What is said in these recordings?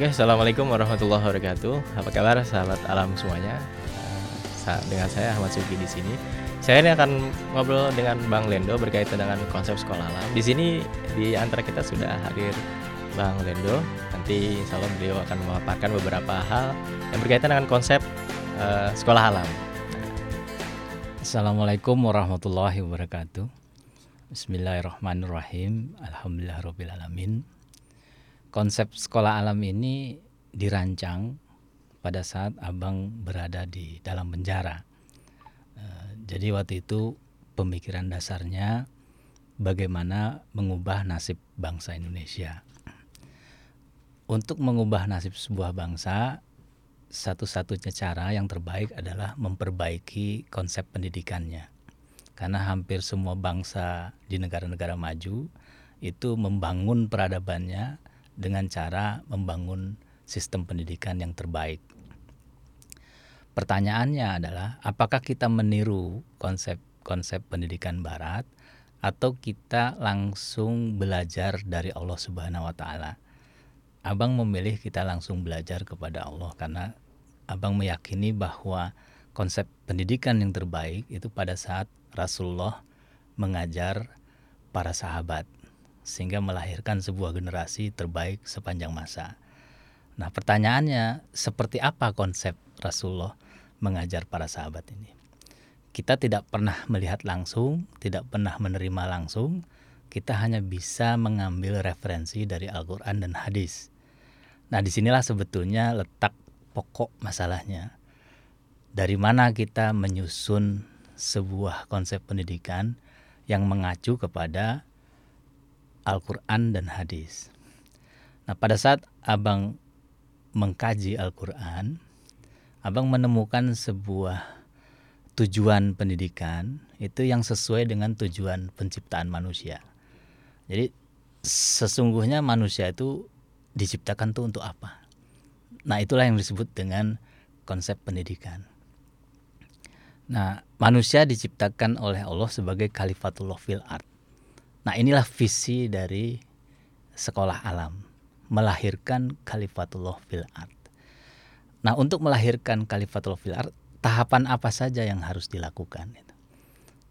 Oke, assalamualaikum warahmatullahi wabarakatuh. Apa kabar sahabat alam semuanya? Uh, dengan saya Ahmad Sugi di sini. Saya ini akan ngobrol dengan Bang Lendo berkaitan dengan konsep sekolah alam. Di sini di antara kita sudah hadir Bang Lendo. Nanti insya Allah beliau akan memaparkan beberapa hal yang berkaitan dengan konsep uh, sekolah alam. Assalamualaikum warahmatullahi wabarakatuh. Bismillahirrahmanirrahim. Alhamdulillahirobbilalamin konsep sekolah alam ini dirancang pada saat abang berada di dalam penjara. Eh, jadi waktu itu pemikiran dasarnya bagaimana mengubah nasib bangsa Indonesia. Untuk mengubah nasib sebuah bangsa, satu-satunya cara yang terbaik adalah memperbaiki konsep pendidikannya. Karena hampir semua bangsa di negara-negara maju itu membangun peradabannya dengan cara membangun sistem pendidikan yang terbaik. Pertanyaannya adalah apakah kita meniru konsep-konsep pendidikan barat atau kita langsung belajar dari Allah Subhanahu wa taala. Abang memilih kita langsung belajar kepada Allah karena Abang meyakini bahwa konsep pendidikan yang terbaik itu pada saat Rasulullah mengajar para sahabat sehingga melahirkan sebuah generasi terbaik sepanjang masa. Nah, pertanyaannya seperti apa konsep Rasulullah mengajar para sahabat ini? Kita tidak pernah melihat langsung, tidak pernah menerima langsung, kita hanya bisa mengambil referensi dari Al-Quran dan hadis. Nah, di sinilah sebetulnya letak pokok masalahnya. Dari mana kita menyusun sebuah konsep pendidikan yang mengacu kepada Al-Quran dan hadis. Nah, pada saat abang mengkaji Al-Quran, abang menemukan sebuah tujuan pendidikan itu yang sesuai dengan tujuan penciptaan manusia. Jadi sesungguhnya manusia itu diciptakan tuh untuk apa? Nah, itulah yang disebut dengan konsep pendidikan. Nah, manusia diciptakan oleh Allah sebagai khalifatullah fil art. Nah, inilah visi dari sekolah alam, melahirkan Khalifatullah fil art. Nah, untuk melahirkan Khalifatullah fil art, tahapan apa saja yang harus dilakukan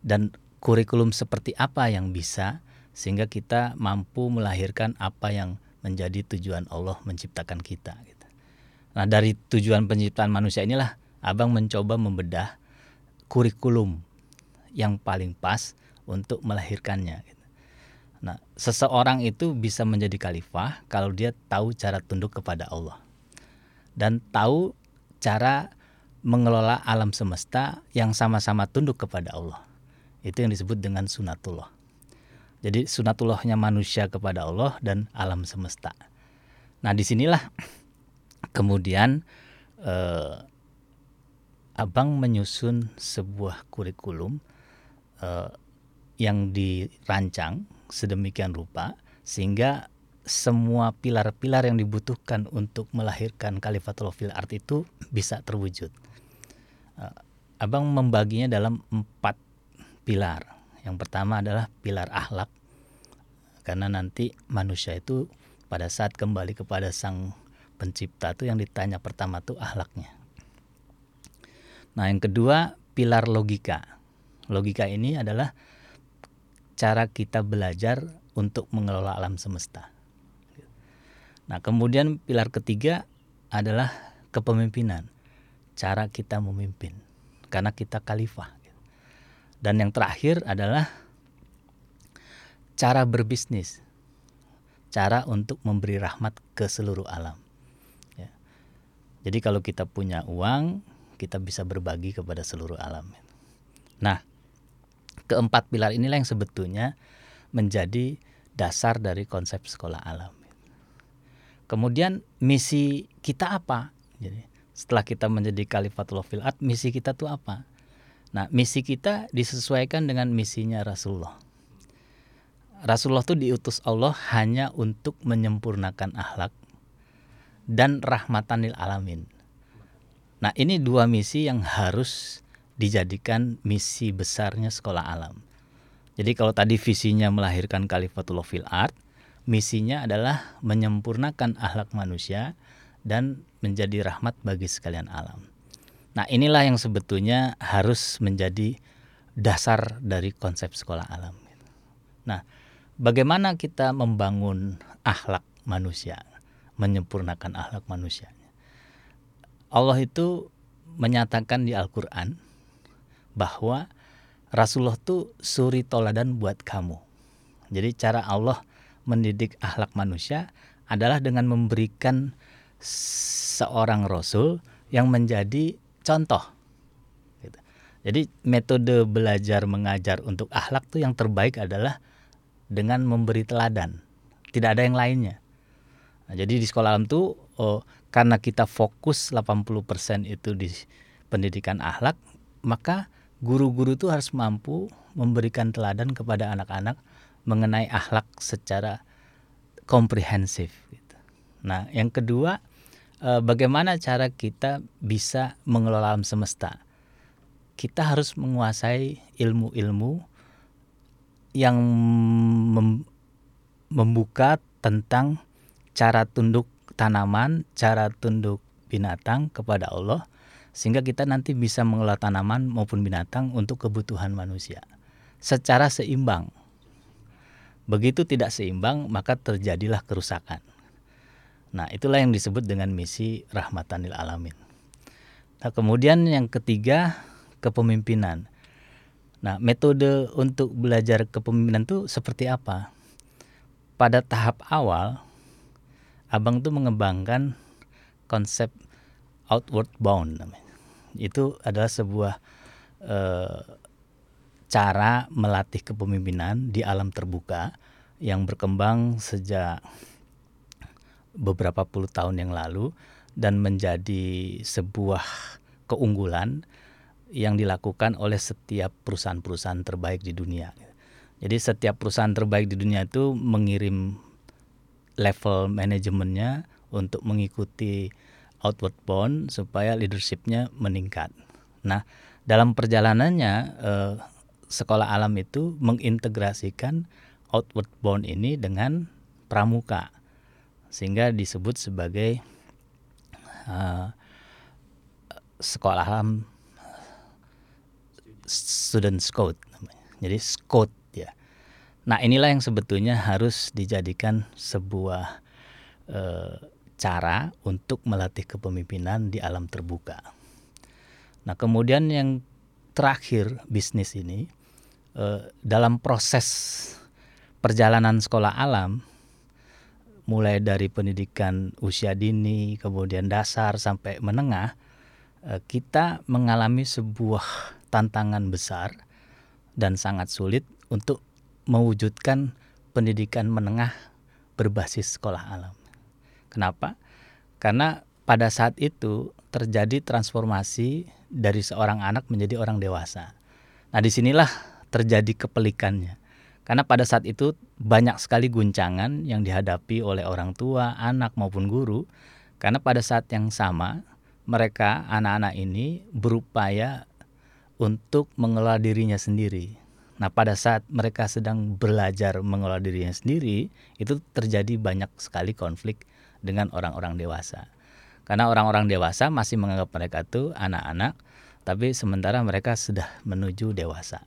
dan kurikulum seperti apa yang bisa sehingga kita mampu melahirkan apa yang menjadi tujuan Allah menciptakan kita. Gitu. Nah, dari tujuan penciptaan manusia inilah Abang mencoba membedah kurikulum yang paling pas untuk melahirkannya. Nah, seseorang itu bisa menjadi khalifah kalau dia tahu cara tunduk kepada Allah dan tahu cara mengelola alam semesta yang sama-sama tunduk kepada Allah. Itu yang disebut dengan sunatullah. Jadi sunatullahnya manusia kepada Allah dan alam semesta. Nah di sinilah kemudian eh, abang menyusun sebuah kurikulum eh, yang dirancang sedemikian rupa sehingga semua pilar-pilar yang dibutuhkan untuk melahirkan Khalifatul fil art itu bisa terwujud. Uh, abang membaginya dalam empat pilar. Yang pertama adalah pilar akhlak, karena nanti manusia itu pada saat kembali kepada sang pencipta itu yang ditanya pertama tuh akhlaknya. Nah yang kedua pilar logika. Logika ini adalah cara kita belajar untuk mengelola alam semesta. Nah, kemudian pilar ketiga adalah kepemimpinan. Cara kita memimpin karena kita khalifah. Dan yang terakhir adalah cara berbisnis. Cara untuk memberi rahmat ke seluruh alam. Ya. Jadi kalau kita punya uang, kita bisa berbagi kepada seluruh alam. Nah, keempat pilar inilah yang sebetulnya menjadi dasar dari konsep sekolah alam. Kemudian misi kita apa? Jadi setelah kita menjadi Khalifatul fil misi kita tuh apa? Nah, misi kita disesuaikan dengan misinya Rasulullah. Rasulullah tuh diutus Allah hanya untuk menyempurnakan akhlak dan rahmatanil alamin. Nah, ini dua misi yang harus dijadikan misi besarnya sekolah alam. Jadi kalau tadi visinya melahirkan Khalifatullah fil art, misinya adalah menyempurnakan akhlak manusia dan menjadi rahmat bagi sekalian alam. Nah, inilah yang sebetulnya harus menjadi dasar dari konsep sekolah alam. Nah, bagaimana kita membangun akhlak manusia, menyempurnakan akhlak manusia? Allah itu menyatakan di Al-Qur'an bahwa Rasulullah itu suri toladan buat kamu. Jadi cara Allah mendidik akhlak manusia adalah dengan memberikan seorang rasul yang menjadi contoh. Gitu. Jadi metode belajar mengajar untuk akhlak tuh yang terbaik adalah dengan memberi teladan. Tidak ada yang lainnya. Nah, jadi di sekolah alam tuh oh, karena kita fokus 80% itu di pendidikan akhlak, maka guru-guru itu harus mampu memberikan teladan kepada anak-anak mengenai akhlak secara komprehensif. Gitu. Nah, yang kedua Eh, bagaimana cara kita bisa mengelola alam semesta. Kita harus menguasai ilmu-ilmu yang mem membuka tentang cara tunduk tanaman, cara tunduk binatang kepada Allah sehingga kita nanti bisa mengelola tanaman maupun binatang untuk kebutuhan manusia secara seimbang. Begitu tidak seimbang, maka terjadilah kerusakan. Nah, itulah yang disebut dengan misi rahmatanil alamin. Nah, kemudian yang ketiga, kepemimpinan. Nah, metode untuk belajar kepemimpinan itu seperti apa? Pada tahap awal, Abang tuh mengembangkan konsep outward bound namanya. Itu adalah sebuah eh, cara melatih kepemimpinan di alam terbuka yang berkembang sejak beberapa puluh tahun yang lalu dan menjadi sebuah keunggulan yang dilakukan oleh setiap perusahaan-perusahaan terbaik di dunia. Jadi setiap perusahaan terbaik di dunia itu mengirim level manajemennya untuk mengikuti outward bound supaya leadershipnya meningkat. Nah, dalam perjalanannya eh, sekolah alam itu mengintegrasikan outward bound ini dengan pramuka sehingga disebut sebagai uh, sekolah alam student scout jadi scout ya nah inilah yang sebetulnya harus dijadikan sebuah uh, cara untuk melatih kepemimpinan di alam terbuka nah kemudian yang terakhir bisnis ini uh, dalam proses perjalanan sekolah alam mulai dari pendidikan usia dini, kemudian dasar sampai menengah, eh, kita mengalami sebuah tantangan besar dan sangat sulit untuk mewujudkan pendidikan menengah berbasis sekolah alam. Kenapa? Karena pada saat itu terjadi transformasi dari seorang anak menjadi orang dewasa. Nah, di sinilah terjadi kepelikannya karena pada saat itu banyak sekali guncangan yang dihadapi oleh orang tua, anak maupun guru. Karena pada saat yang sama mereka anak-anak ini berupaya untuk mengelola dirinya sendiri. Nah, pada saat mereka sedang belajar mengelola dirinya sendiri, itu terjadi banyak sekali konflik dengan orang-orang dewasa. Karena orang-orang dewasa masih menganggap mereka itu anak-anak, tapi sementara mereka sudah menuju dewasa.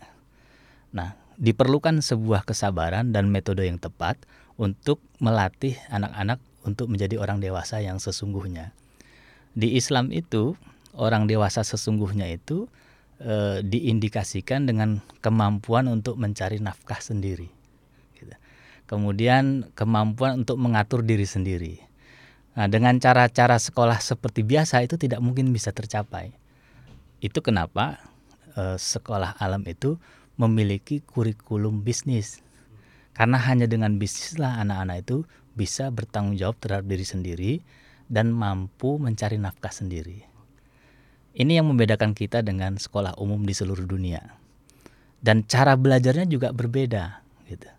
Nah, diperlukan sebuah kesabaran dan metode yang tepat untuk melatih anak-anak untuk menjadi orang dewasa yang sesungguhnya. Di Islam itu, orang dewasa sesungguhnya itu e, diindikasikan dengan kemampuan untuk mencari nafkah sendiri. Gitu. Kemudian kemampuan untuk mengatur diri sendiri. Nah, dengan cara-cara sekolah seperti biasa itu tidak mungkin bisa tercapai. Itu kenapa e, sekolah alam itu memiliki kurikulum bisnis. Karena hanya dengan bisnislah anak-anak itu bisa bertanggung jawab terhadap diri sendiri dan mampu mencari nafkah sendiri. Ini yang membedakan kita dengan sekolah umum di seluruh dunia. Dan cara belajarnya juga berbeda gitu.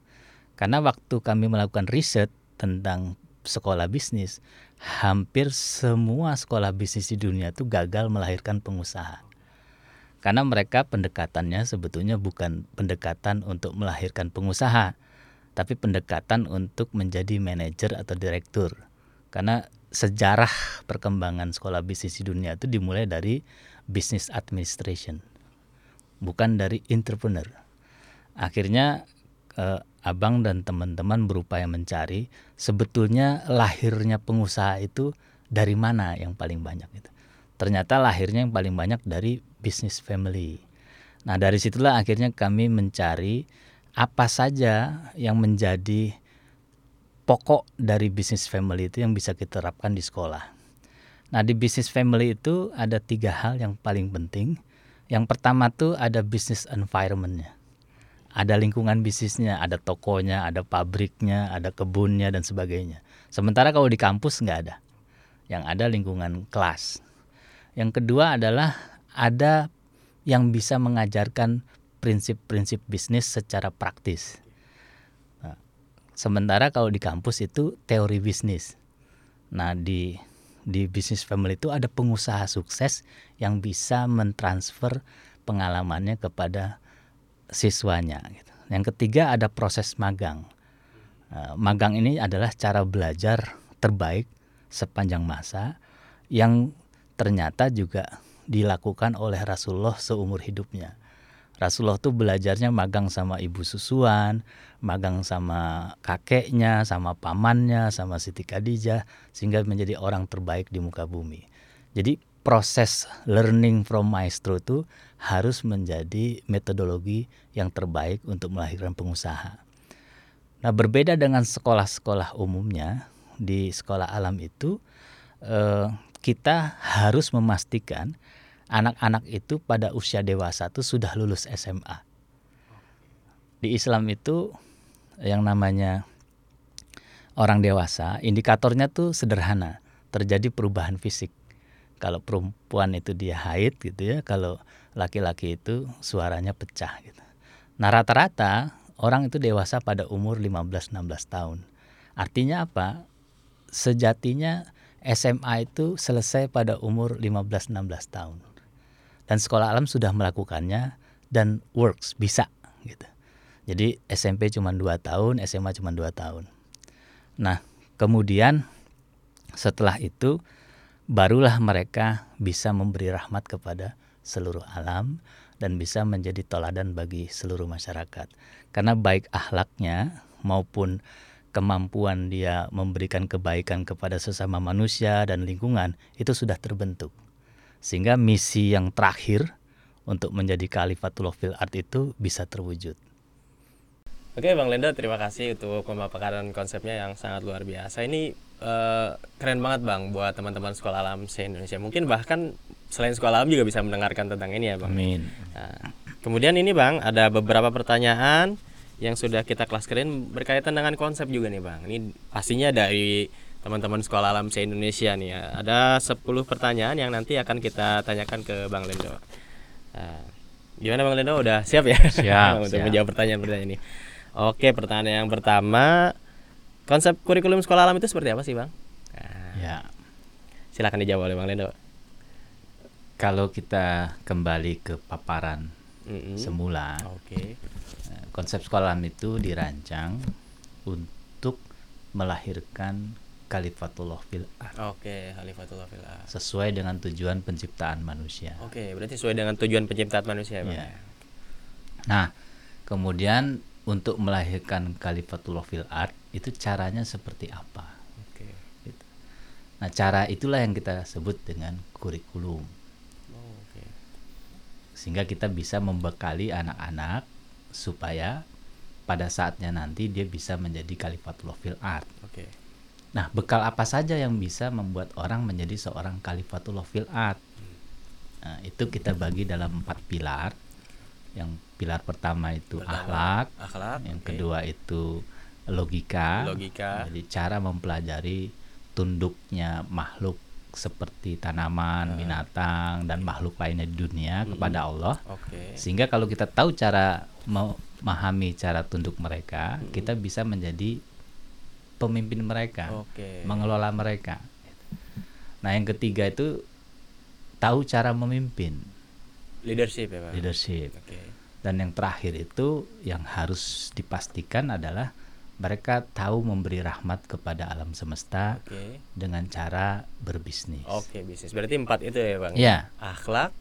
Karena waktu kami melakukan riset tentang sekolah bisnis, hampir semua sekolah bisnis di dunia itu gagal melahirkan pengusaha karena mereka pendekatannya sebetulnya bukan pendekatan untuk melahirkan pengusaha, tapi pendekatan untuk menjadi manajer atau direktur. Karena sejarah perkembangan sekolah bisnis di dunia itu dimulai dari business administration, bukan dari entrepreneur. Akhirnya eh, abang dan teman-teman berupaya mencari sebetulnya lahirnya pengusaha itu dari mana yang paling banyak itu. Ternyata lahirnya yang paling banyak dari business family. Nah dari situlah akhirnya kami mencari apa saja yang menjadi pokok dari bisnis family itu yang bisa kita terapkan di sekolah. Nah di bisnis family itu ada tiga hal yang paling penting. Yang pertama tuh ada business environmentnya. Ada lingkungan bisnisnya, ada tokonya, ada pabriknya, ada kebunnya dan sebagainya. Sementara kalau di kampus nggak ada. Yang ada lingkungan kelas. Yang kedua adalah ada yang bisa mengajarkan prinsip-prinsip bisnis secara praktis. Sementara kalau di kampus itu teori bisnis. Nah, di di bisnis family itu ada pengusaha sukses yang bisa mentransfer pengalamannya kepada siswanya gitu. Yang ketiga ada proses magang. Uh, magang ini adalah cara belajar terbaik sepanjang masa yang ternyata juga dilakukan oleh Rasulullah seumur hidupnya. Rasulullah tuh belajarnya magang sama ibu susuan, magang sama kakeknya, sama pamannya, sama Siti Khadijah sehingga menjadi orang terbaik di muka bumi. Jadi proses learning from maestro itu harus menjadi metodologi yang terbaik untuk melahirkan pengusaha. Nah, berbeda dengan sekolah-sekolah umumnya, di sekolah alam itu eh, kita harus memastikan anak-anak itu pada usia dewasa itu sudah lulus SMA. Di Islam itu yang namanya orang dewasa, indikatornya tuh sederhana, terjadi perubahan fisik. Kalau perempuan itu dia haid gitu ya, kalau laki-laki itu suaranya pecah gitu. Nah, rata-rata orang itu dewasa pada umur 15-16 tahun. Artinya apa? Sejatinya SMA itu selesai pada umur 15-16 tahun dan sekolah alam sudah melakukannya dan works bisa gitu. Jadi SMP cuma 2 tahun, SMA cuma 2 tahun. Nah, kemudian setelah itu barulah mereka bisa memberi rahmat kepada seluruh alam dan bisa menjadi toladan bagi seluruh masyarakat. Karena baik ahlaknya maupun kemampuan dia memberikan kebaikan kepada sesama manusia dan lingkungan itu sudah terbentuk. Sehingga misi yang terakhir untuk menjadi Khalifatullah fil art itu bisa terwujud. Oke Bang Lendo, terima kasih untuk pemaparan konsepnya yang sangat luar biasa. Ini uh, keren banget Bang buat teman-teman sekolah alam se-Indonesia. Mungkin bahkan selain sekolah alam juga bisa mendengarkan tentang ini ya Bang. Amin. Nah, kemudian ini Bang, ada beberapa pertanyaan yang sudah kita kelas keren berkaitan dengan konsep juga nih Bang. Ini pastinya dari teman-teman sekolah alam se-Indonesia nih ya. Ada 10 pertanyaan yang nanti akan kita tanyakan ke Bang Lendo. Nah, gimana Bang Lendo udah siap ya? Siap. untuk siap. menjawab pertanyaan-pertanyaan ini. Oke, pertanyaan yang pertama, konsep kurikulum sekolah alam itu seperti apa sih, Bang? Nah, Ya. silakan dijawab oleh Bang Lendo. Kalau kita kembali ke paparan Mm-mm. semula, Oke. eh, konsep sekolah alam itu dirancang untuk melahirkan Khalifatullah fil Oke, Khalifatullah fil sesuai dengan tujuan penciptaan manusia. Oke, berarti sesuai dengan tujuan penciptaan manusia, Bang. Iya. Nah, kemudian untuk melahirkan Khalifatullah fil art itu caranya seperti apa? Oke. Gitu. Nah, cara itulah yang kita sebut dengan kurikulum. Oh, oke. Sehingga kita bisa membekali anak-anak supaya pada saatnya nanti dia bisa menjadi Khalifatullah fil art. Oke. Nah, bekal apa saja yang bisa membuat orang menjadi seorang Khalifatullah fil art? Nah, itu kita bagi dalam empat pilar. Yang pilar pertama itu Pertama, akhlak, Akhlak. yang oke. kedua itu logika. Logika. Jadi cara mempelajari tunduknya makhluk seperti tanaman, binatang dan makhluk lainnya di dunia kepada Allah. Oke. Sehingga kalau kita tahu cara memahami cara tunduk mereka, kita bisa menjadi pemimpin mereka, Oke. mengelola mereka. Nah, yang ketiga itu tahu cara memimpin, Leadership ya, Bang. leadership. Oke. Dan yang terakhir itu yang harus dipastikan adalah mereka tahu memberi rahmat kepada alam semesta Oke. dengan cara berbisnis. Oke, bisnis. Berarti empat itu ya, Bang? Ya. Akhlak,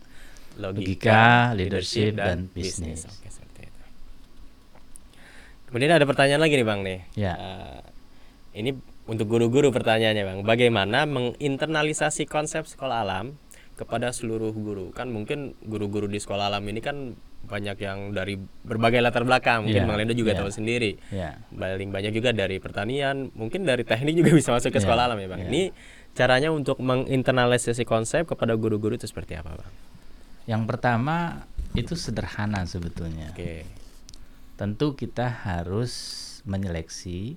logika, Logika, leadership, dan bisnis. Oke, seperti itu. Kemudian ada pertanyaan lagi nih, Bang nih. Ya. Eh, ini untuk guru-guru pertanyaannya, Bang. Bagaimana menginternalisasi konsep sekolah alam kepada seluruh guru? Kan mungkin guru-guru di sekolah alam ini kan banyak yang dari berbagai latar belakang. Mungkin Ya, Bang Lendo juga ya. tahu sendiri. Ya. Paling banyak juga dari pertanian, mungkin dari teknik juga bisa masuk ke Ya, sekolah alam ya, Bang. ya. Ini caranya untuk menginternalisasi konsep kepada guru-guru itu seperti apa, Bang? Yang pertama itu sederhana sebetulnya. Oke. Tentu kita harus menyeleksi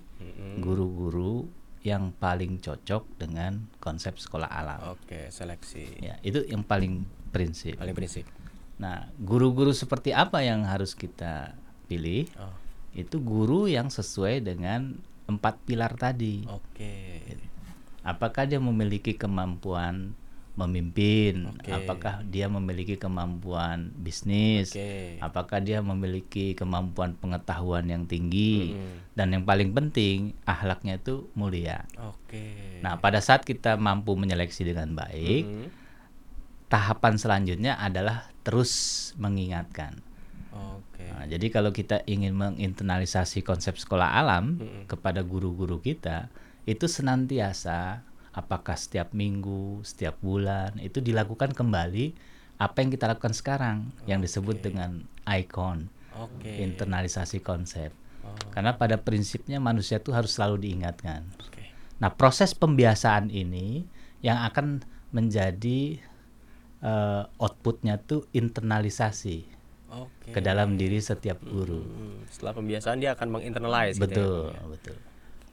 guru-guru yang paling cocok dengan konsep sekolah alam. Oke, seleksi. Ya, itu yang paling prinsip. Paling prinsip. Nah, guru-guru seperti apa yang harus kita pilih? Oh, Itu guru yang sesuai dengan empat pilar tadi. oke. Apakah dia memiliki kemampuan memimpin? Oke. Apakah dia memiliki kemampuan bisnis? Oke. Apakah dia memiliki kemampuan pengetahuan yang tinggi? Mm-mm. Dan yang paling penting, akhlaknya itu mulia. Oke. Nah, pada saat kita mampu menyeleksi dengan baik, Mm-mm. tahapan selanjutnya adalah terus mengingatkan. Oke. Nah, jadi kalau kita ingin menginternalisasi konsep sekolah alam Mm-mm. kepada guru-guru kita, itu senantiasa apakah setiap minggu, setiap bulan itu dilakukan kembali apa yang kita lakukan sekarang yang disebut dengan icon, Oke. internalisasi konsep. Oh, Karena pada prinsipnya manusia itu harus selalu diingatkan. Oke. Nah, proses pembiasaan ini yang akan menjadi eh, outputnya tuh internalisasi Oke. ke dalam diri setiap guru. Hmm, Setelah pembiasaan dia akan menginternalize gitu Betul, Bang, ya? betul.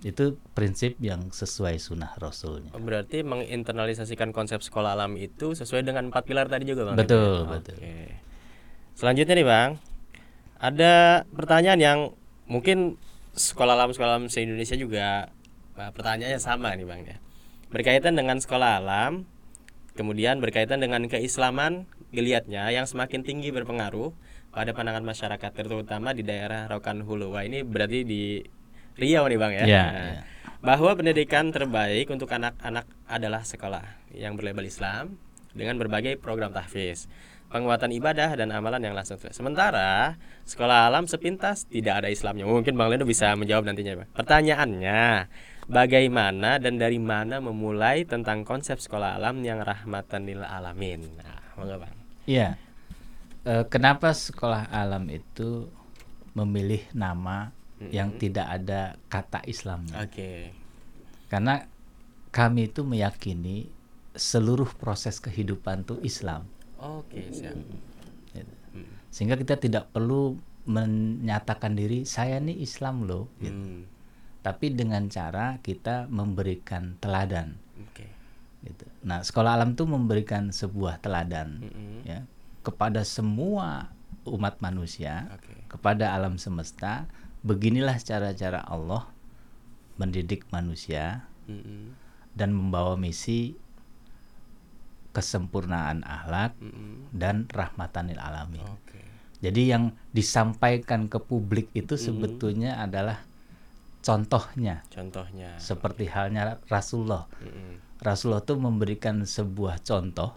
Itu prinsip yang sesuai sunnah rasulnya. Oh, Berarti menginternalisasikan konsep sekolah alam itu sesuai dengan empat pilar tadi juga, Bang? Betul, Oke. betul. Selanjutnya nih, Bang. Ada pertanyaan yang mungkin sekolah alam sekolah alam se-Indonesia juga eh, pertanyaannya sama nih, Bang ya. Berkaitan dengan sekolah alam, kemudian berkaitan dengan keislaman geliatnya yang semakin tinggi berpengaruh pada pandangan masyarakat terutama di daerah Rokan Hulu. Wah, ini berarti di Riau nih, Bang ya. Nah, ya. bahwa pendidikan terbaik untuk anak-anak adalah sekolah yang berlabel Islam dengan berbagai program tahfiz, penguatan ibadah dan amalan yang langsung. Sementara sekolah alam sepintas tidak ada Islamnya. Mungkin Bang Lendo bisa menjawab nantinya, Bang. Pertanyaannya, bagaimana dan dari mana memulai tentang konsep sekolah alam yang rahmatan lil alamin? Nah, monggo, Bang. Iya. Eh, kenapa sekolah alam itu memilih nama yang tidak ada kata Islamnya? Oke. Karena kami itu meyakini seluruh proses kehidupan itu Islam. Oke, siap. gitu. Hmm. Sehingga kita tidak perlu menyatakan diri saya nih Islam loh, gitu. Hmm. tapi dengan cara kita memberikan teladan. Oke. Gitu. Nah, sekolah alam itu memberikan sebuah teladan Mm-mm. ya kepada semua umat manusia, Oke. kepada alam semesta. Beginilah cara-cara Allah mendidik manusia Mm-mm. dan membawa misi kesempurnaan akhlak Mm-mm. dan rahmatanil alamin. Oke. Jadi yang disampaikan ke publik itu sebetulnya adalah contohnya Contohnya. seperti halnya Rasulullah. Mm-mm. Rasulullah itu memberikan sebuah contoh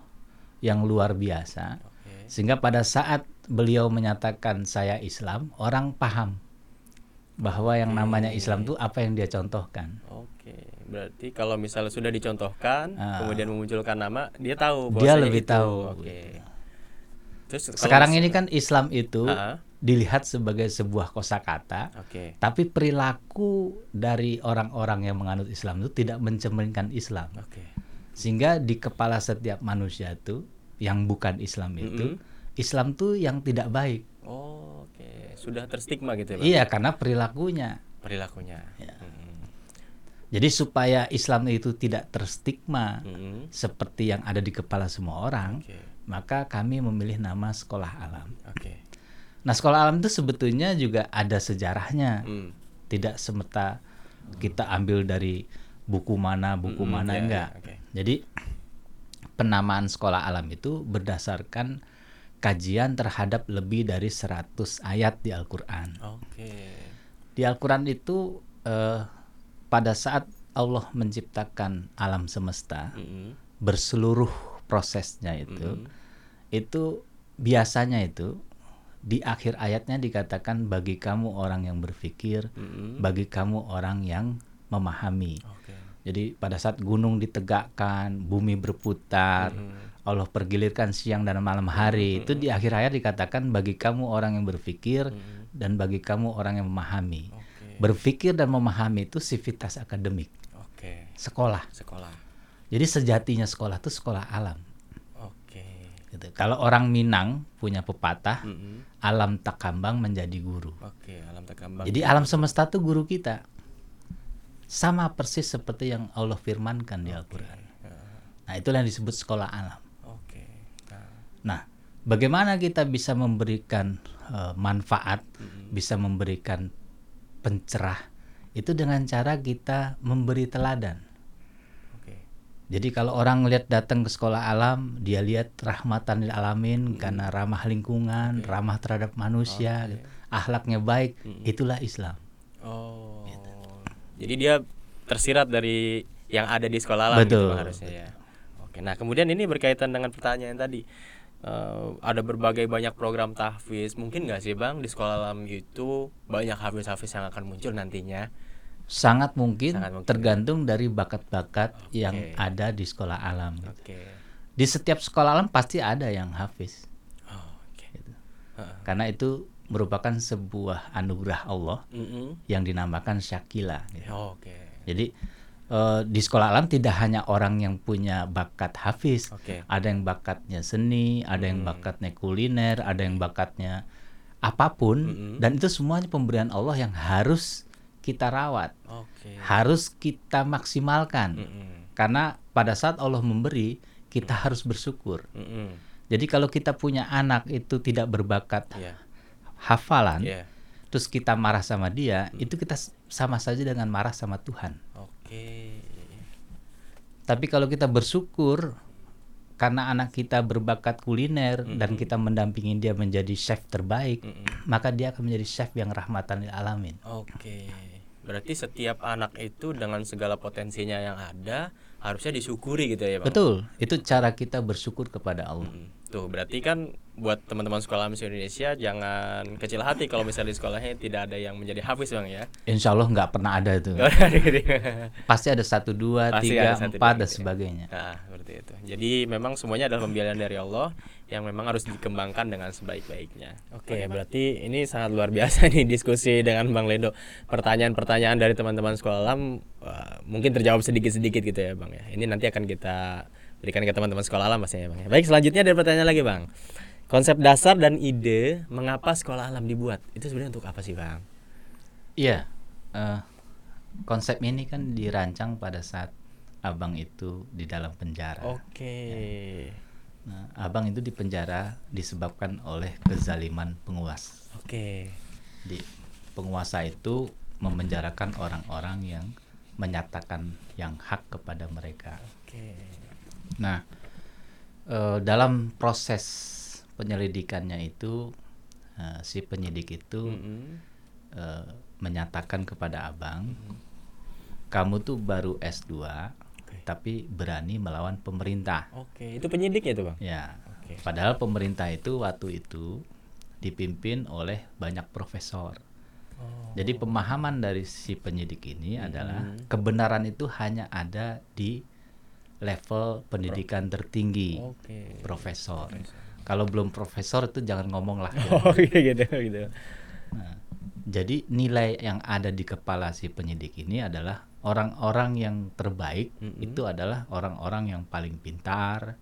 yang luar biasa Oke. sehingga pada saat beliau menyatakan saya Islam, orang paham bahwa yang namanya Islam itu apa yang dia contohkan. Oke. Berarti kalau misalnya sudah dicontohkan, Ah. kemudian memunculkan nama, dia tahu. Dia lebih itu. tahu, Oke. Terus kalau Sekarang ini kan Islam itu Ah, dilihat sebagai sebuah kosakata, Oke. tapi perilaku dari orang-orang yang menganut Islam itu tidak mencerminkan Islam. Oke. Sehingga di kepala setiap manusia itu yang bukan Islam itu, Islam tuh yang tidak baik. Oh. Sudah terstigma gitu ya, Bang? Iya, karena perilakunya. Perilakunya. Ya. Mm. Jadi supaya Islam itu tidak terstigma Mm-mm. seperti yang ada di kepala semua orang, Oke. maka kami memilih nama sekolah alam. Oke. Nah, sekolah alam itu sebetulnya juga ada sejarahnya. Mm. Tidak semata kita ambil dari buku mana, buku Mm-mm, mana ya, enggak. ya, oke. Jadi penamaan sekolah alam itu berdasarkan kajian terhadap lebih dari 100 ayat di Al-Qur'an. Oke. Di Al-Qur'an itu eh, pada saat Allah menciptakan alam semesta Mm-mm. berseluruh prosesnya itu Mm-mm. itu biasanya itu di akhir ayatnya dikatakan bagi kamu orang yang berpikir Mm-mm. bagi kamu orang yang memahami Oke. jadi pada saat gunung ditegakkan bumi berputar Mm-mm. Allah pergilirkan siang dan malam hari itu di akhir ayat dikatakan bagi kamu orang yang berpikir Mm-mm. dan bagi kamu orang yang memahami Oke. berpikir dan memahami itu sivitas akademik Oke. sekolah Sekolah. jadi sejatinya sekolah itu sekolah alam Oke. gitu. kalau orang Minang punya pepatah Mm-mm. alam tak kambang menjadi guru Oke, alam takambang. jadi alam semesta itu guru kita sama persis seperti yang Allah firmankan di Al-Quran nah itulah yang disebut sekolah alam. Nah. bagaimana kita bisa memberikan eh, manfaat bisa memberikan pencerah itu dengan cara kita memberi teladan Oke. Jadi kalau orang lihat datang ke sekolah alam, dia lihat rahmatan lil alamin karena ramah lingkungan, ramah terhadap manusia, gitu. akhlaknya baik, itulah Islam. Oh. Gitu. Jadi dia tersirat dari yang ada di sekolah alam gitu Betul. Bang, harusnya ya. Oke. Nah, kemudian ini berkaitan dengan pertanyaan tadi. Eh, ada berbagai banyak program tahfiz. Mungkin nggak sih, Bang, di sekolah alam itu banyak hafiz-hafiz yang akan muncul nantinya? Sangat mungkin, Sangat mungkin, tergantung dari bakat-bakat yang Oke. ada di sekolah alam. gitu. Oke. Di setiap sekolah alam pasti ada yang hafiz, Oh, oke. gitu. Heeh. karena itu merupakan sebuah anugerah Allah Mm-mm. yang dinamakan syakila. gitu. Oh, Oke. Jadi eh, di sekolah alam tidak hanya orang yang punya bakat hafiz, Oke. ada yang bakatnya seni, ada yang Hmm. bakatnya kuliner, ada yang bakatnya apa pun, Mm-mm. dan itu semuanya pemberian Allah yang harus kita rawat, Oke. harus kita maksimalkan. Mm-mm. Karena pada saat Allah memberi, kita harus bersyukur. Mm-mm. Jadi kalau kita punya anak itu tidak berbakat Iya. hafalan, Iya. terus kita marah sama dia, itu kita sama saja dengan marah sama Tuhan. Oke. Tapi kalau kita bersyukur karena anak kita berbakat kuliner dan kita mendampingi dia menjadi chef terbaik, Mm-mm. maka dia akan menjadi chef yang rahmatan lil alamin. Oke. Berarti setiap anak itu dengan segala potensinya yang ada harusnya disyukuri gitu ya, Bang? Betul, itu cara kita bersyukur kepada Allah. Mm. Tuh, berarti kan buat teman-teman sekolah Alam Indonesia jangan kecil hati kalau misalnya di sekolahnya tidak ada yang menjadi hafiz, Bang ya. Insya Allah nggak pernah ada ada gitu. Pasti ada satu, dua, Pasti tiga, ada satu, empat dua, dan gitu ya. sebagainya. Nah, seperti itu. Jadi memang semuanya adalah pembiayaan dari Allah yang memang harus dikembangkan dengan sebaik-baiknya. Oke, berarti ini sangat luar biasa nih diskusi dengan Bang Ledo. Pertanyaan-pertanyaan dari teman-teman sekolah alam mungkin terjawab sedikit-sedikit gitu ya, Bang ya. Ini nanti akan kita berikan ke teman-teman sekolah alam pastinya, Bang ya. Baik, selanjutnya ada pertanyaan lagi, Bang. Konsep dasar dan ide mengapa sekolah alam dibuat? Itu sebenarnya untuk apa sih, Bang? Iya, eh, konsep ini kan dirancang pada saat abang itu di dalam penjara. Oke. Nah, abang itu di penjara disebabkan oleh kezaliman penguasa. Oke. Di penguasa itu memenjarakan orang-orang yang menyatakan yang hak kepada mereka. Oke. Nah, eh, dalam proses penyelidikannya itu eh, si penyidik itu Mm-mm. eh, menyatakan kepada abang, kamu tuh baru S2, tapi berani melawan pemerintah. Oke, itu penyidiknya tuh, Bang. Ya, Oke. padahal pemerintah itu waktu itu dipimpin oleh banyak profesor. Oh. Jadi pemahaman dari si penyidik ini Hmm. adalah kebenaran itu hanya ada di level pendidikan tertinggi, Oke. profesor. Kalau belum profesor itu jangan ngomong lah. Oh gitu gitu. Nah, jadi nilai yang ada di kepala si penyidik ini adalah orang-orang yang terbaik Mm-mm. itu adalah orang-orang yang paling pintar,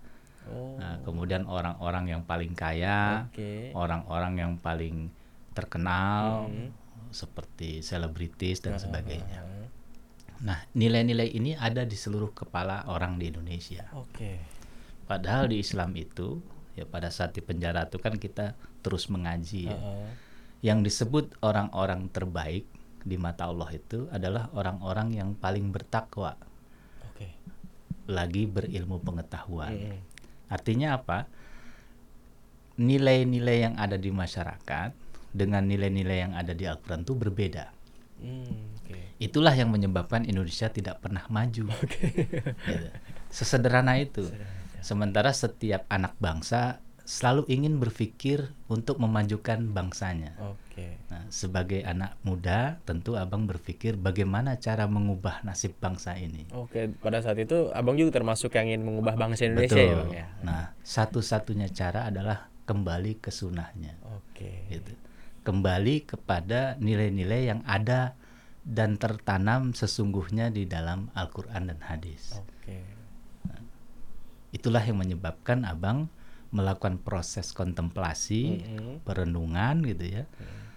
Oh. nah, kemudian orang-orang yang paling kaya, orang-orang yang paling terkenal Mm-mm. Seperti selebritis dan sebagainya. Ah, Nah, nilai-nilai ini ada di seluruh kepala orang di Indonesia. Oke. Padahal di Islam itu ya pada saat di penjara itu kan kita terus mengaji ya. Yang disebut orang-orang terbaik di mata Allah itu adalah orang-orang yang paling bertakwa, Oke. lagi berilmu pengetahuan. Artinya apa? Nilai-nilai yang ada di masyarakat dengan nilai-nilai yang ada di Al-Quran itu berbeda. Hmm, oke. Itulah yang menyebabkan Indonesia tidak pernah maju. Gitu. Sesederhana itu. Sementara setiap anak bangsa selalu ingin berpikir untuk memajukan bangsanya. Oke. Nah, sebagai anak muda, tentu abang berpikir bagaimana cara mengubah nasib bangsa ini. Oke, pada saat itu Abang juga termasuk yang ingin mengubah bangsa Indonesia ya, Bang ya. Nah, satu-satunya cara adalah kembali ke sunnahnya. Oke. Gitu. Kembali kepada nilai-nilai yang ada dan tertanam sesungguhnya di dalam Al-Quran dan hadis. Oke. Itulah yang menyebabkan abang melakukan proses kontemplasi, Mm-mm. perenungan gitu ya,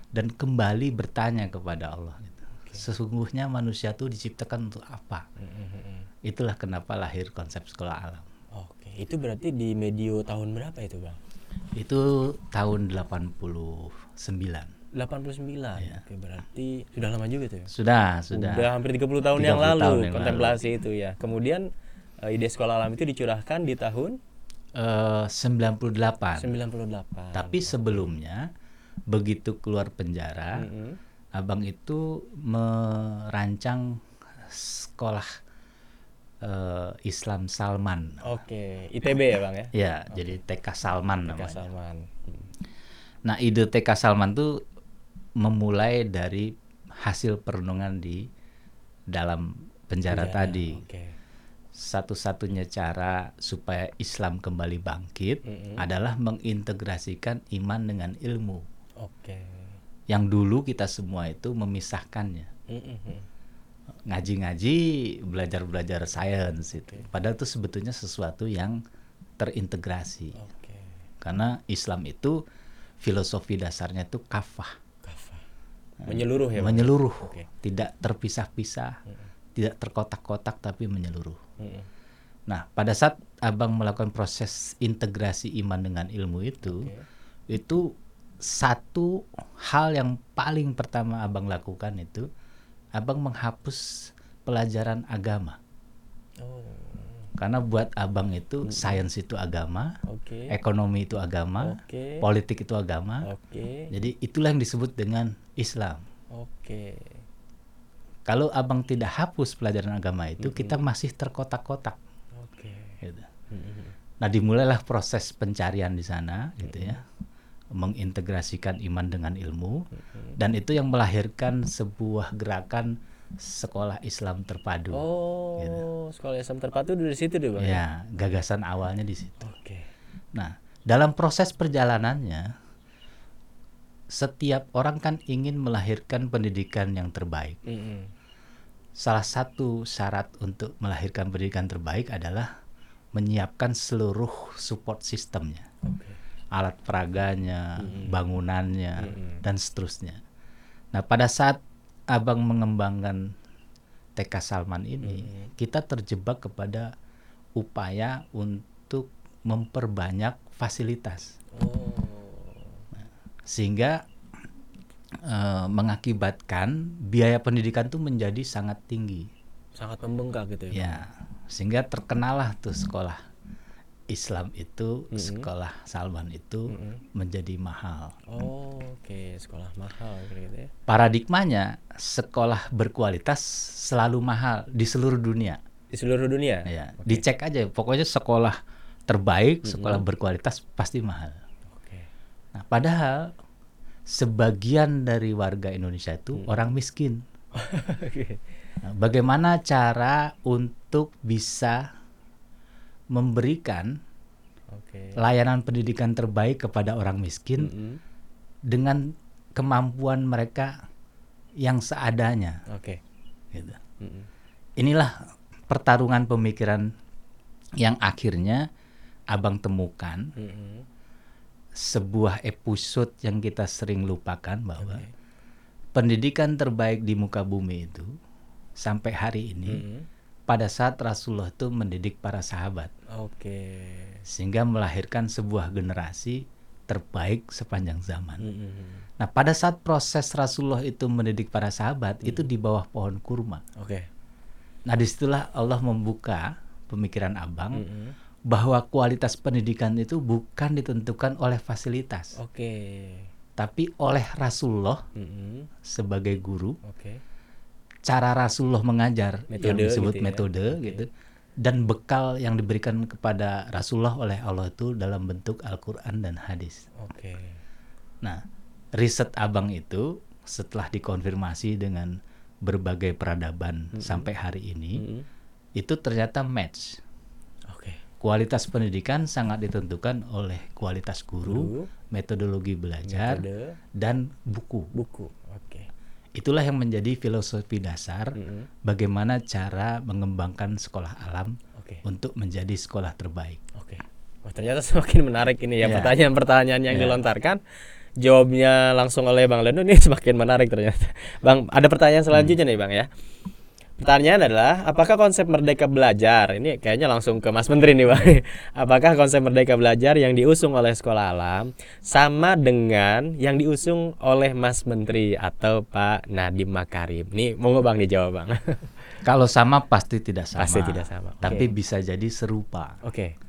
dan kembali bertanya kepada Allah. Gitu. Sesungguhnya manusia itu diciptakan untuk apa? Mm-mm. Itulah kenapa lahir konsep sekolah alam. Oke, itu berarti di medio tahun berapa itu, Bang? Itu tahun 89. 89. Oke, berarti sudah lama juga tuh ya. Sudah, sudah. Udah hampir 30 tahun yang 30 lalu tahun yang kontemplasi itu ya. Kemudian eh, ide sekolah alam itu dicurahkan di tahun Eh, 98. 98. Tapi sebelumnya begitu keluar penjara, Mm-mm. abang itu merancang sekolah eh, Islam Salman. Oke, ITB ya, Bang ya? Ya, jadi TK Salman Kak namanya. Salman. Hmm. Nah, ide TK Salman tuh memulai dari hasil perenungan di dalam penjara, Penjara, tadi. Oke. Satu-satunya cara supaya Islam kembali bangkit Mm-mm. adalah mengintegrasikan iman dengan ilmu. Oke. Yang dulu kita semua itu memisahkannya. Mm-mm. Ngaji-ngaji, belajar-belajar sains itu. Padahal itu sebetulnya sesuatu yang terintegrasi. Oke. Karena Islam itu filosofi dasarnya itu kafah. Kafah. Menyeluruh ya, menyeluruh, Oke. tidak terpisah-pisah, tidak terkotak-kotak tapi menyeluruh. Mm-mm. Nah, pada saat abang melakukan proses integrasi iman dengan ilmu itu, Oke. itu satu hal yang paling pertama abang lakukan itu, abang menghapus pelajaran agama. Oh. Karena buat abang itu sains itu agama, Oke. ekonomi itu agama, Oke. politik itu agama. Oke. Jadi itulah yang disebut dengan Islam. Oke. Kalau abang tidak hapus pelajaran agama itu, kita masih terkotak-kotak. Oke. Gitu. Mm-mm. Nah, dimulailah proses pencarian di sana, gitu ya, mengintegrasikan iman dengan ilmu, dan itu yang melahirkan sebuah gerakan sekolah Islam terpadu. Oh, sekolah Islam terpadu dari situ deh, Bang. Ya, gagasan awalnya di situ. Oke. Nah, dalam proses perjalanannya, setiap orang kan ingin melahirkan pendidikan yang terbaik. Mm-mm. Salah satu syarat untuk melahirkan pendidikan terbaik adalah menyiapkan seluruh support sistemnya, Oke. alat peraganya, bangunannya, Mm-mm. dan seterusnya. Nah, pada saat abang mengembangkan TK Salman ini, kita terjebak kepada upaya untuk memperbanyak fasilitas, Oh. sehingga eh, mengakibatkan biaya pendidikan itu menjadi sangat tinggi. Sangat membengkak gitu ya. Ya, sehingga terkenalah tuh sekolah Islam itu, sekolah Salman itu menjadi mahal. Oh, oke, sekolah mahal gitu ya. Paradigmanya sekolah berkualitas selalu mahal di seluruh dunia. Di seluruh dunia. Ya, dicek aja. Pokoknya sekolah terbaik, sekolah berkualitas pasti mahal. Oke. Nah, padahal sebagian dari warga Indonesia itu orang miskin. Oke. Nah, bagaimana cara untuk bisa memberikan Oke. layanan pendidikan terbaik kepada orang miskin Mm-mm. dengan kemampuan mereka yang seadanya. Oke. Gitu. Mm-mm. Inilah pertarungan pemikiran yang akhirnya abang temukan Mm-mm. sebuah episode yang kita sering lupakan bahwa pendidikan terbaik di muka bumi itu sampai hari ini Mm-mm. Pada saat Rasulullah itu mendidik para sahabat Oke. sehingga melahirkan sebuah generasi terbaik sepanjang zaman. Mm-mm. Nah, pada saat proses Rasulullah itu mendidik para sahabat itu di bawah pohon kurma. Oke. Nah, di situlah Allah membuka pemikiran abang Mm-mm. bahwa kualitas pendidikan itu bukan ditentukan oleh fasilitas, Oke. tapi oleh Rasulullah Mm-mm. sebagai guru Oke. Cara Rasulullah mengajar yang Metode disebut gitu ya. metode gitu dan bekal yang diberikan kepada Rasulullah oleh Allah itu dalam bentuk Al-Qur'an dan hadis. Oke. Nah, riset Abang itu setelah dikonfirmasi dengan berbagai peradaban sampai hari ini Mm-mm. itu ternyata match. Oke. Kualitas pendidikan sangat ditentukan oleh kualitas Guru, guru, metodologi belajar, metode, dan buku. buku. Itulah yang menjadi filosofi dasar Mm-mm. bagaimana cara mengembangkan sekolah alam Oke. untuk menjadi sekolah terbaik. Oke. Wah, ternyata semakin menarik ini ya Ya. pertanyaan-pertanyaan yang Ya. dilontarkan. Jawabnya langsung oleh Bang Lendo ini semakin menarik ternyata. Bang, ada pertanyaan selanjutnya nih Bang ya. Pertanyaan adalah, apakah konsep merdeka belajar ini kayaknya langsung ke Mas Menteri nih Bang. Apakah konsep merdeka belajar yang diusung oleh Sekolah Alam sama dengan yang diusung oleh Mas Menteri atau Pak Nadiem Makarim? Nih, monggo Bang dijawab Bang. Kalau sama pasti tidak sama. Pasti tidak sama. Tapi bisa jadi serupa. Oke. Karena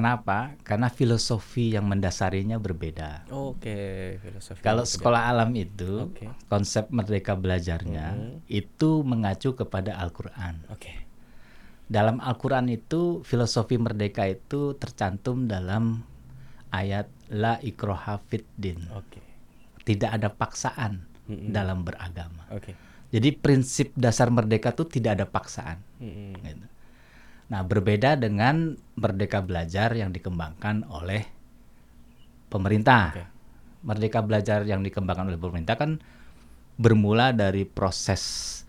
apa? Karena filosofi yang mendasarinya berbeda. Oke, filosofi. Kalau berbeda. sekolah alam itu Oke. konsep merdeka belajarnya Mhm. itu mengacu kepada Al-Qur'an. Oke. Dalam Al-Qur'an itu filosofi merdeka itu tercantum dalam ayat la ikroha din. Oke. Tidak ada paksaan Mm-mm. dalam beragama. Oke. Jadi prinsip dasar merdeka itu tidak ada paksaan. Mm-mm. gitu. Nah, berbeda dengan merdeka belajar yang dikembangkan oleh pemerintah. Oke. Merdeka belajar yang dikembangkan oleh pemerintah kan bermula dari proses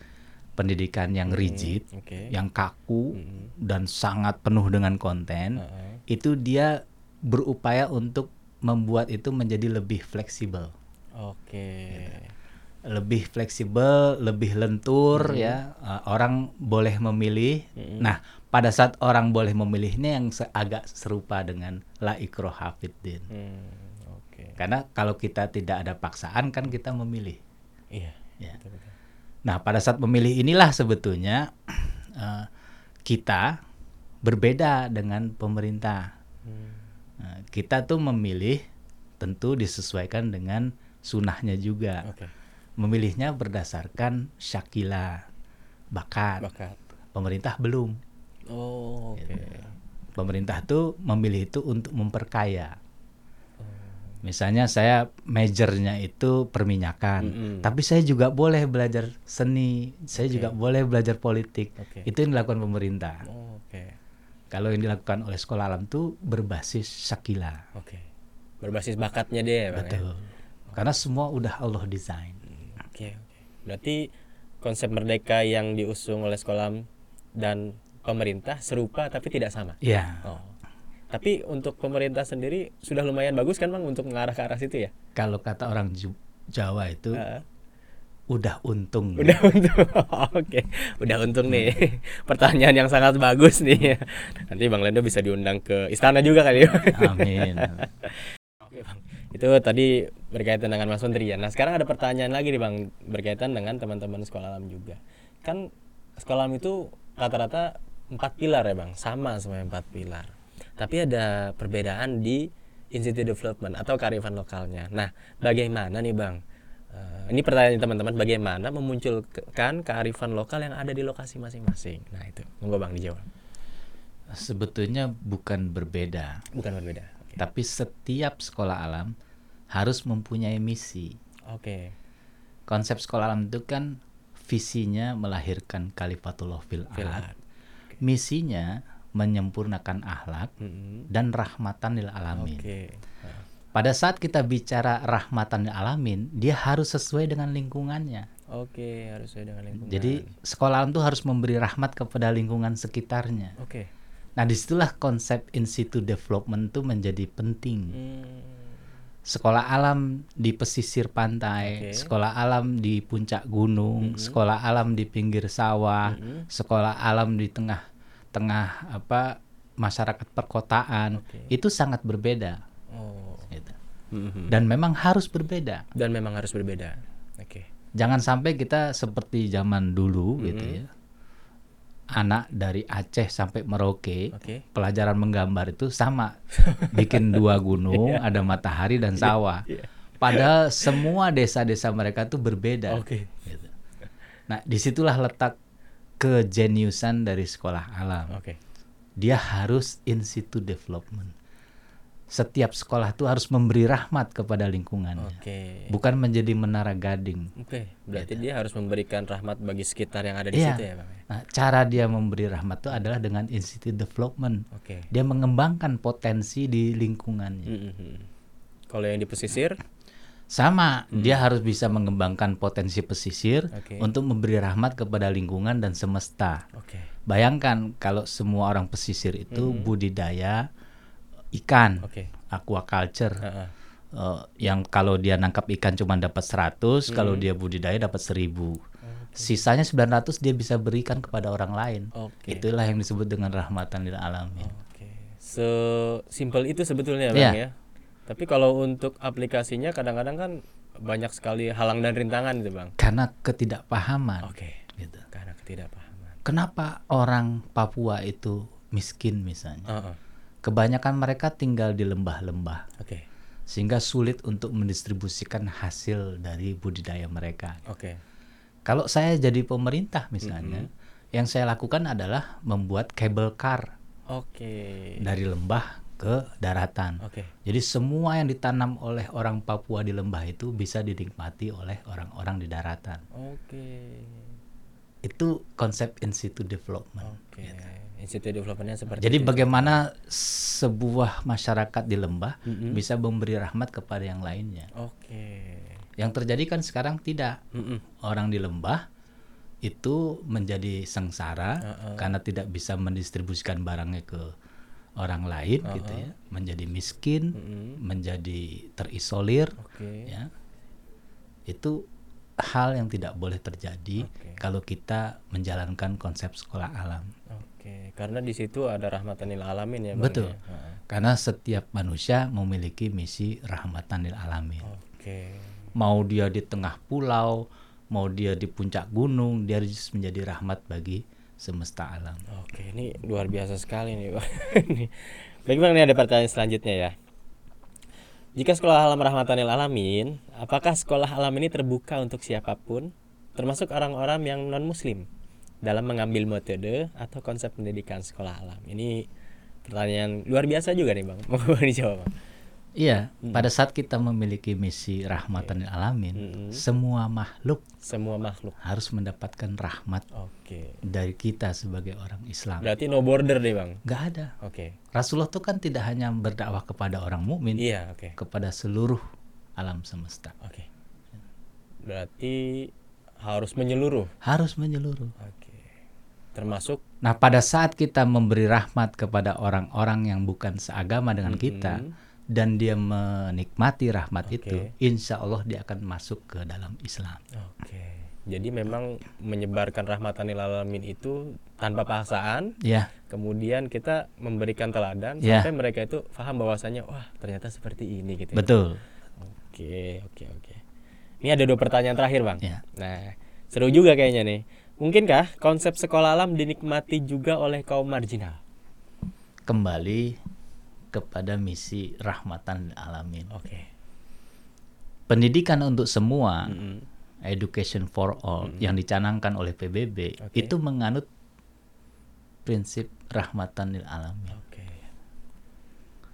pendidikan yang rigid, Oke. yang kaku Mm-mm. dan sangat penuh dengan konten. Heeh. Itu dia berupaya untuk membuat itu menjadi lebih fleksibel. Oke. Lebih fleksibel, lebih lentur ya. Uh, orang boleh memilih. Mm-mm. Nah, pada saat orang boleh memilih ini yang agak serupa dengan la ikroha fiddin. Hmm, Oke. Karena kalau kita tidak ada paksaan kan kita memilih. Iya. Ya. betul, betul. Nah, pada saat memilih inilah sebetulnya uh, kita berbeda dengan pemerintah. Hmm. Nah, kita tuh memilih tentu disesuaikan dengan sunnahnya juga. Oke. Memilihnya berdasarkan syakila bakat. Bakat. Pemerintah belum. Oh, oke. Pemerintah tuh memilih itu untuk memperkaya. Oh. Misalnya saya majornya itu perminyakan, Mm-mm. tapi saya juga boleh belajar seni, saya juga boleh belajar politik. Oke. Itu yang dilakukan pemerintah. Oh, Oke. Kalau yang dilakukan oleh sekolah alam tuh berbasis syakila. Oke. Berbasis bakatnya Bang. ya? Betul. Karena semua udah Allah desain. Oke, oke. Berarti konsep merdeka yang diusung oleh sekolah dan pemerintah serupa tapi tidak sama. Ya. Oh. Tapi untuk pemerintah sendiri sudah lumayan bagus kan Bang untuk mengarah ke arah situ ya? Kalau kata orang Jawa itu Heeh. udah untung. Udah untung. Oke, udah untung nih. Pertanyaan yang sangat bagus nih. Nanti Bang Lendo bisa diundang ke istana juga kali ya. Amin. Itu tadi berkaitan dengan Mas Menteri ya. Nah, sekarang ada pertanyaan lagi nih Bang berkaitan dengan teman-teman sekolah alam juga. Kan sekolah alam itu rata-rata empat pilar ya Bang, sama semuanya empat pilar. Tapi ada perbedaan di institute development atau kearifan lokalnya. Nah, bagaimana nih Bang? Eh, ini pertanyaan teman-teman, bagaimana memunculkan kearifan lokal yang ada di lokasi masing-masing? Nah, itu. Monggo Bang dijawab. Sebetulnya bukan berbeda, Bukan berbeda. Tapi setiap sekolah alam harus mempunyai misi. Oke. Konsep sekolah alam itu kan visinya melahirkan kalifatullah fil. Misinya menyempurnakan akhlak Mm-mm. dan rahmatan lil alamin. Oke. Nah, Pada saat kita bicara rahmatan lil alamin, dia harus sesuai dengan lingkungannya. Oke, harus sesuai dengan lingkungan. Jadi sekolah alam itu harus memberi rahmat kepada lingkungan sekitarnya. oke. Nah di situlah konsep institute development itu menjadi penting. Hmm, Sekolah alam di pesisir pantai, Oke. sekolah alam di puncak gunung, sekolah alam di pinggir sawah, Mm-mm. sekolah alam di tengah-tengah apa masyarakat perkotaan, Oke. itu sangat berbeda. Oh. gitu. Mhm. Dan memang harus berbeda. Dan memang harus berbeda. Oke. Jangan sampai kita seperti zaman dulu gitu ya. Anak dari Aceh sampai Merauke, Oke. pelajaran menggambar itu sama. Bikin dua gunung, ada matahari dan sawah. Iya. Padahal semua desa-desa mereka tuh berbeda. Oke. gitu. Nah, di situlah letak kejeniusan dari sekolah alam. Oke. Dia harus in situ development. Setiap sekolah itu harus memberi rahmat kepada lingkungannya. Oke. Bukan menjadi menara gading. Oke, berarti dia harus memberikan rahmat bagi sekitar yang ada di Iya. situ ya, Bang. ya? Nah, cara dia memberi rahmat itu adalah dengan in situ development. Oke. Dia mengembangkan potensi di lingkungannya. Mm-mm. Kalau yang di pesisir, Sama, dia harus bisa mengembangkan potensi pesisir Oke. untuk memberi rahmat kepada lingkungan dan semesta. oke. Bayangkan kalau semua orang pesisir itu budidaya ikan, Oke. aquaculture. Heeh. Eh, yang kalau dia nangkap ikan cuma dapat 100, kalau dia budidaya dapat 1000. Sisanya 900 dia bisa berikan kepada orang lain. Oke. Itulah yang disebut dengan rahmatan lil alamin. Oke. Sesimpel itu sebetulnya, Bang Iya. ya. Tapi kalau untuk aplikasinya kadang-kadang kan banyak sekali halang dan rintangan itu, Bang. Karena ketidakpahaman. Oke. Gitu. Karena ketidakpahaman. Kenapa orang Papua itu miskin misalnya? Heeh. Kebanyakan mereka tinggal di lembah-lembah Oke. sehingga sulit untuk mendistribusikan hasil dari budidaya mereka. Oke. Kalau saya jadi pemerintah misalnya, yang saya lakukan adalah membuat cable car Oke. dari lembah ke daratan. Oke. Jadi semua yang ditanam oleh orang Papua di lembah itu bisa dinikmati oleh orang-orang di daratan. Oke. Itu konsep in situ development. Developmentnya seperti Jadi itu. bagaimana sebuah masyarakat di lembah Mm-mm. bisa memberi rahmat kepada yang lainnya. Oke. Yang terjadi kan sekarang tidak. Mm-mm. Orang di lembah itu menjadi sengsara Heeh. karena tidak bisa mendistribusikan barangnya ke orang lain gitu ya, menjadi miskin, Mm-mm. menjadi terisolir Oke. ya. Itu hal yang tidak boleh terjadi Oke. kalau kita menjalankan konsep sekolah alam. Oke. Karena di situ ada rahmatan lil alamin ya, Bang. Betul. ya? Karena setiap manusia memiliki misi rahmatan lil alamin. Oke. Mau dia di tengah pulau, mau dia di puncak gunung, dia harus menjadi rahmat bagi semesta alam. Oke, ini luar biasa sekali nih, Bang. Ini. Baik, Bang, ini ada pertanyaan selanjutnya ya. Jika sekolah alam rahmatanil alamin, apakah sekolah alam ini terbuka untuk siapa pun, termasuk orang-orang yang non-muslim, dalam mengambil metode atau konsep pendidikan sekolah alam? Ini pertanyaan luar biasa juga nih, Bang. Mau dijawab, Bang? Iya, pada saat kita memiliki misi rahmatan lil alamin, Mm-mm. semua makhluk Semua makhluk. harus mendapatkan rahmat Oke. dari kita sebagai orang Islam. Berarti no border deh, Bang. Gak ada. Oke. Rasulullah itu kan tidak hanya berdakwah kepada orang mukmin, Iya, oke. kepada seluruh alam semesta. Oke. Berarti harus menyeluruh. Harus menyeluruh. Oke. Termasuk Nah, pada saat kita memberi rahmat kepada orang-orang yang bukan seagama dengan kita dan dia menikmati rahmat Oke. itu, insya Allah dia akan masuk ke dalam Islam. Oke. Jadi memang menyebarkan rahmatanil alamin itu tanpa paksaan, Ya, kemudian kita memberikan teladan Ya. sampai mereka itu paham bahwasanya wah ternyata seperti ini gitu. ya. betul. Oke, oke, oke. Ini ada dua pertanyaan terakhir, Bang. Ya. Nah, seru juga kayaknya nih. Mungkinkah konsep sekolah alam dinikmati juga oleh kaum marginal? Kembali kepada misi rahmatan alamin. Oke. Pendidikan untuk semua, Mm-mm. education for all yang dicanangkan oleh PBB Oke. itu menganut prinsip rahmatan lil alamin. Oke.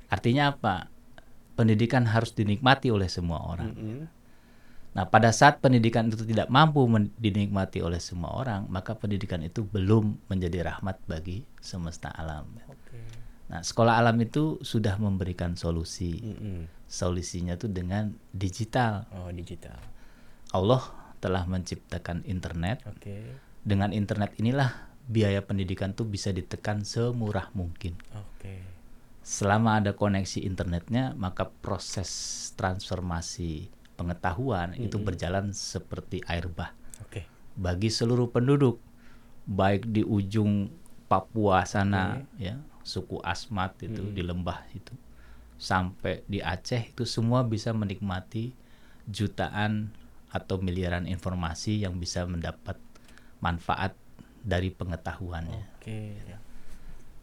Artinya apa? Pendidikan harus dinikmati oleh semua orang. Mm-mm. Nah, pada saat pendidikan itu tidak mampu dinikmati oleh semua orang, maka pendidikan itu belum menjadi rahmat bagi semesta alam. Nah, sekolah alam itu sudah memberikan solusi. Mm-mm. Solusinya itu dengan digital. Oh, digital. Allah telah menciptakan internet. Oke. Dengan internet inilah biaya pendidikan tuh bisa ditekan semurah mungkin. Oke. Selama ada koneksi internetnya, maka proses transformasi pengetahuan itu berjalan seperti air bah Oke. bagi seluruh penduduk, baik di ujung Papua sana, ya suku Asmat itu di lembah itu, sampai di Aceh itu semua bisa menikmati jutaan atau miliaran informasi yang bisa mendapat manfaat dari pengetahuannya. Oke.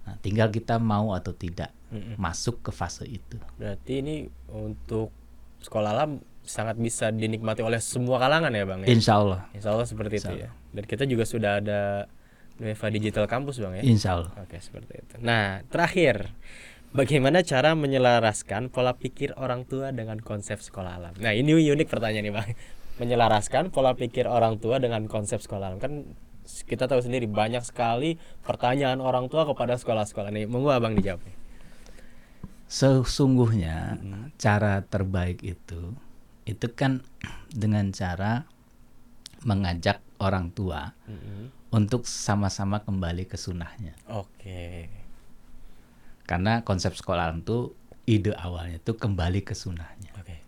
Nah, tinggal kita mau atau tidak Mm-mm. masuk ke fase itu. Berarti ini untuk sekolah alam sangat bisa dinikmati oleh semua kalangan ya bang ya? Insya Allah. Insya Allah seperti Insya itu ya. Dan kita juga sudah ada Nueva Digital Campus bang ya. Insya Allah. Oke seperti itu. Nah terakhir, bagaimana cara menyelaraskan pola pikir orang tua dengan konsep sekolah alam? Nah ini unik pertanyaan nih bang. Menyelaraskan pola pikir orang tua dengan konsep sekolah alam kan kita tahu sendiri banyak sekali pertanyaan orang tua kepada sekolah-sekolah nih. Monggo abang dijawab. nih. Sesungguhnya Mm-mm. cara terbaik itu itu kan dengan cara mengajak orang tua Mm-mm. Untuk sama-sama kembali ke sunnahnya. Oke. Karena konsep sekolah alam itu ide awalnya itu kembali ke sunnahnya. Oke.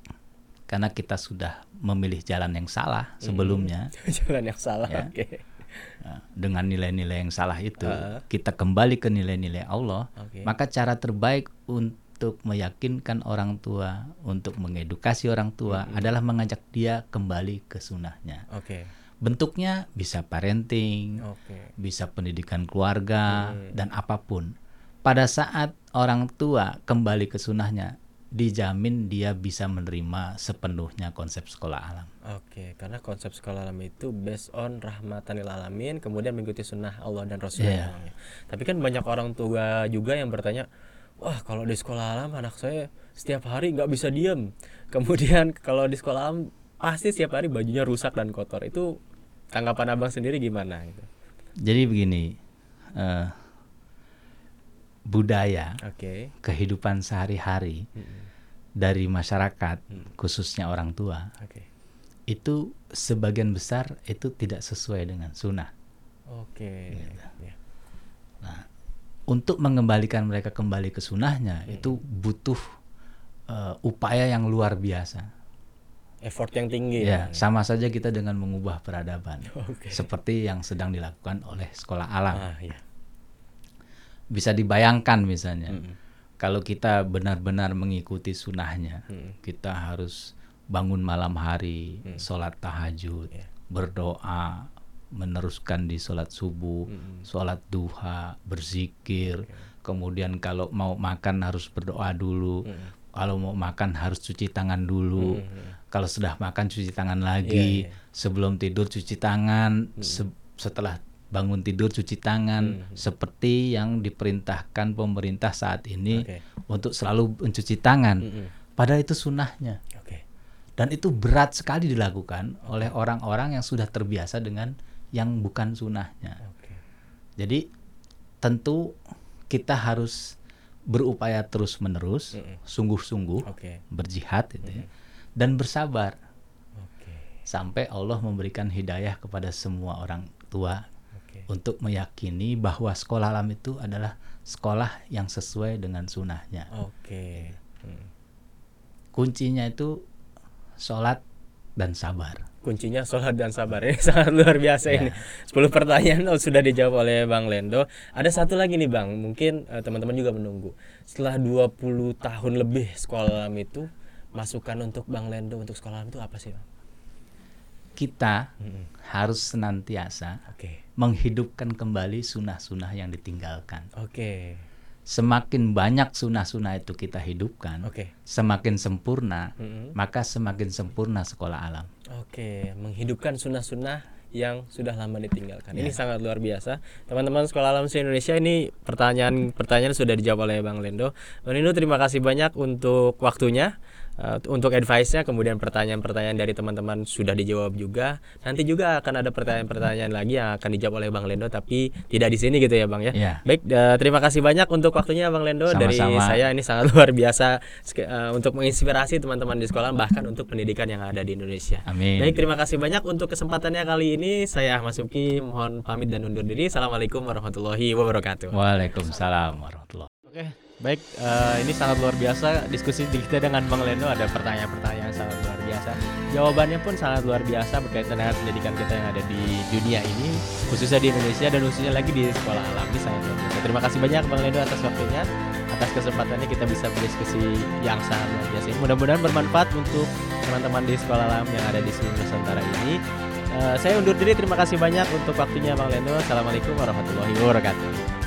Karena kita sudah memilih jalan yang salah sebelumnya Jalan yang salah. Ya. Oke. Nah, dengan nilai-nilai yang salah itu Heeh. kita kembali ke nilai-nilai Allah Oke. maka cara terbaik untuk meyakinkan orang tua untuk mengedukasi orang tua adalah mengajak dia kembali ke sunnahnya Oke. Bentuknya bisa parenting Oke. bisa pendidikan keluarga Hmm. dan apa pun pada saat orang tua kembali ke sunnahnya dijamin dia bisa menerima sepenuhnya konsep sekolah alam Oke, karena konsep sekolah alam itu based on rahmatan lil alamin, kemudian mengikuti sunnah Allah dan Rasulnya. Ya. Tapi kan banyak orang tua juga yang bertanya, wah kalau di sekolah alam anak saya setiap hari nggak bisa diem. Kemudian kalau di sekolah alam pasti setiap hari bajunya rusak dan kotor. Itu tanggapan abang sendiri gimana? Gitu. jadi begini eh, budaya Oke. kehidupan sehari-hari Mm-mm. dari masyarakat Hmm. khususnya orang tua Oke. itu sebagian besar itu tidak sesuai dengan sunnah Oke. Ya. untuk mengembalikan mereka kembali ke sunnahnya itu butuh eh, upaya yang luar biasa Effort yang tinggi. ya sama saja kita dengan mengubah peradaban Oke. seperti yang sedang dilakukan oleh sekolah alam Ah, ya. bisa dibayangkan misalnya Mm-mm. kalau kita benar-benar mengikuti sunnahnya Mm-mm. kita harus bangun malam hari Hmm. sholat tahajud Ya. berdoa meneruskan di sholat subuh Mm-mm. sholat duha berzikir kemudian kalau mau makan harus berdoa dulu Mm-mm. kalau mau makan harus cuci tangan dulu Mm-mm. Kalau sudah makan cuci tangan lagi iya. sebelum tidur cuci tangan Se- setelah bangun tidur cuci tangan Hmm. seperti yang diperintahkan pemerintah saat ini Oke. untuk selalu mencuci tangan Mm-mm. padahal itu sunnahnya Oke. dan itu berat sekali dilakukan oleh orang-orang yang sudah terbiasa dengan yang bukan sunnahnya Oke. jadi tentu kita harus berupaya terus menerus Mm-mm. sungguh-sungguh Oke. berjihad gitu ya, dan bersabar Oke. sampai Allah memberikan hidayah kepada semua orang tua Oke. untuk meyakini bahwa sekolah alam itu adalah sekolah yang sesuai dengan sunnahnya. Oke. Hmm. Kuncinya itu sholat dan sabar. Kuncinya sholat dan sabar ini sangat luar biasa ini. 10 pertanyaan oh, sudah dijawab oleh Bang Lendo. Ada satu lagi nih Bang, mungkin eh, teman-teman juga menunggu. Setelah 20 tahun lebih sekolah alam itu, masukan untuk Bang Lendo untuk sekolah alam itu apa sih Bang? Kita Mm-mm. harus senantiasa Oke. menghidupkan kembali sunnah-sunnah yang ditinggalkan. Oke. Semakin banyak sunnah-sunnah itu kita hidupkan, Oke. semakin sempurna, Mm-mm. maka semakin sempurna sekolah alam. Oke, menghidupkan sunnah-sunnah yang sudah lama ditinggalkan. Ini Ya. sangat luar biasa. Teman-teman Sekolah Alam se-Indonesia ini pertanyaan-pertanyaan sudah dijawab oleh Bang Lendo. Bang Lendo terima kasih banyak untuk waktunya, eh, untuk advice-nya, kemudian pertanyaan-pertanyaan dari teman-teman sudah dijawab juga. Nanti juga akan ada pertanyaan-pertanyaan lagi yang akan dijawab oleh Bang Lendo tapi tidak di sini gitu ya, Bang ya. Ya. Baik, eh, terima kasih banyak untuk waktunya Bang Lendo dari Sama-sama. saya ini sangat luar biasa eh, untuk menginspirasi teman-teman di sekolah bahkan untuk pendidikan yang ada di Indonesia. Amin. Baik, terima kasih banyak untuk kesempatannya kali ini. Saya Ahmad Suki, mohon pamit dan undur diri. Assalamualaikum warahmatullahi wabarakatuh. Waalaikumsalam warahmatullahi Oke, baik. eh, ini sangat luar biasa diskusi kita dengan Bang Lendo. Ada pertanyaan-pertanyaan sangat luar biasa. Jawabannya pun sangat luar biasa berkaitan dengan pendidikan kita yang ada di dunia ini, khususnya di Indonesia dan khususnya lagi di sekolah alam. Ini sangat luar biasa. Terima kasih banyak Bang Lendo atas waktunya, atas kesempatannya kita bisa berdiskusi yang sangat luar biasa. Mudah-mudahan bermanfaat untuk teman-teman di sekolah alam yang ada di seluruh Nusantara ini. Eh, saya undur diri. Terima kasih banyak untuk waktunya Bang Lendo. Assalamualaikum warahmatullahi wabarakatuh.